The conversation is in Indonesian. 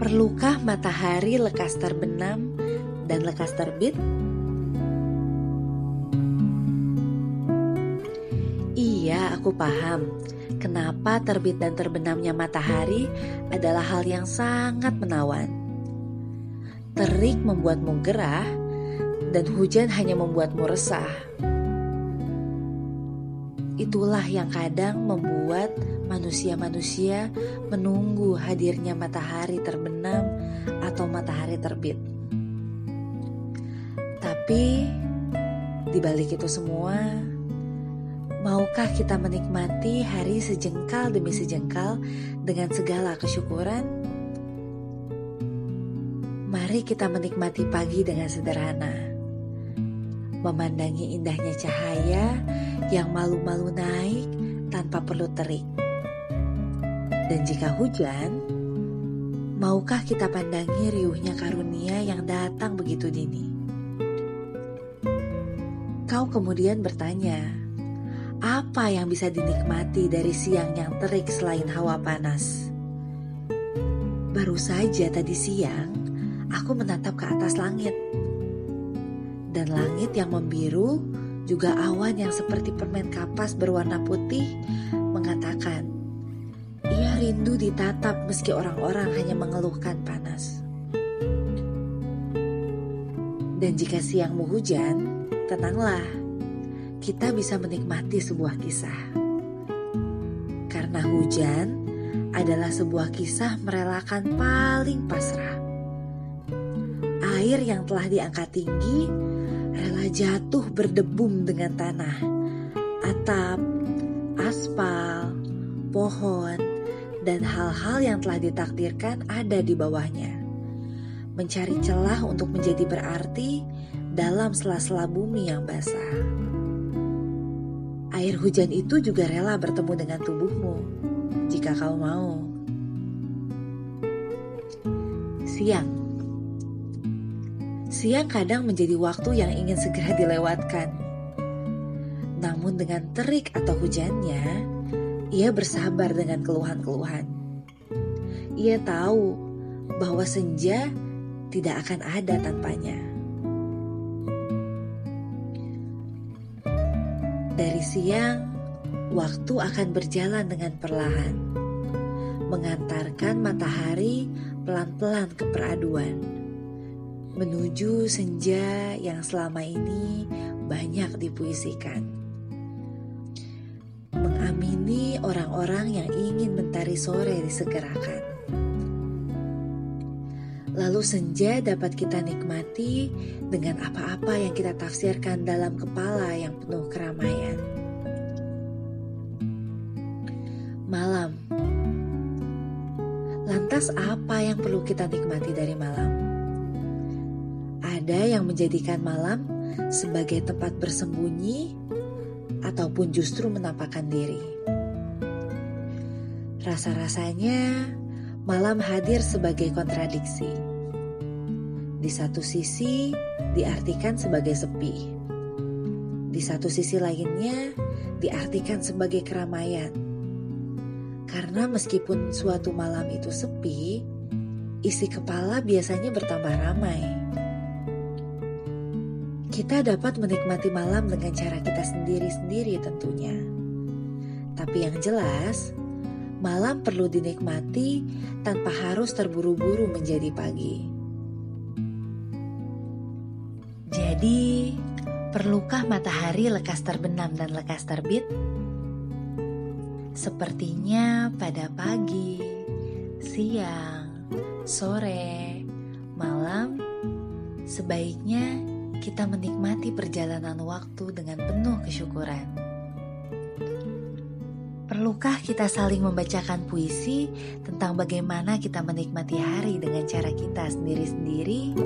Perlukah matahari lekas terbenam dan lekas terbit? Iya, aku paham. Kenapa terbit dan terbenamnya matahari adalah hal yang sangat menawan. Terik membuatmu gerah, dan hujan hanya membuatmu resah. Itulah yang kadang membuat manusia-manusia menunggu hadirnya matahari terbenam atau matahari terbit. Tapi di balik itu semua, maukah kita menikmati hari sejengkal demi sejengkal dengan segala kesyukuran? Mari kita menikmati pagi dengan sederhana memandangi indahnya cahaya yang malu-malu naik tanpa perlu terik. Dan jika hujan, maukah kita pandangi riuhnya karunia yang datang begitu dini? Kau kemudian bertanya, apa yang bisa dinikmati dari siang yang terik selain hawa panas? Baru saja tadi siang, aku menatap ke atas langit dan langit yang membiru, juga awan yang seperti permen kapas berwarna putih mengatakan, ia rindu ditatap meski orang-orang hanya mengeluhkan panas. Dan jika siangmu hujan, tenanglah, kita bisa menikmati sebuah kisah. Karena hujan adalah sebuah kisah merelakan paling pasrah. Air yang telah diangkat tinggi rela jatuh berdebum dengan tanah, atap, aspal, pohon, dan hal-hal yang telah ditakdirkan ada di bawahnya. Mencari celah untuk menjadi berarti dalam sela-sela bumi yang basah. Air hujan itu juga rela bertemu dengan tubuhmu jika kau mau. Siang Siang kadang menjadi waktu yang ingin segera dilewatkan. Namun dengan terik atau hujannya, ia bersabar dengan keluhan-keluhan. Ia tahu bahwa senja tidak akan ada tanpanya. Dari siang, waktu akan berjalan dengan perlahan, mengantarkan matahari pelan-pelan ke peraduan menuju senja yang selama ini banyak dipuisikan. Mengamini orang-orang yang ingin mentari sore disegerakan. Lalu senja dapat kita nikmati dengan apa-apa yang kita tafsirkan dalam kepala yang penuh keramaian. Malam. Lantas apa yang perlu kita nikmati dari malam? Ada yang menjadikan malam sebagai tempat bersembunyi ataupun justru menampakkan diri. Rasa-rasanya malam hadir sebagai kontradiksi. Di satu sisi diartikan sebagai sepi. Di satu sisi lainnya diartikan sebagai keramaian. Karena meskipun suatu malam itu sepi, isi kepala biasanya bertambah ramai. Kita dapat menikmati malam dengan cara kita sendiri-sendiri tentunya. Tapi yang jelas, malam perlu dinikmati tanpa harus terburu-buru menjadi pagi. Jadi, perlukah matahari lekas terbenam dan lekas terbit? Sepertinya pada pagi, siang, sore, malam, sebaiknya kita menikmati perjalanan waktu dengan penuh kesyukuran. Perlukah kita saling membacakan puisi tentang bagaimana kita menikmati hari dengan cara kita sendiri-sendiri?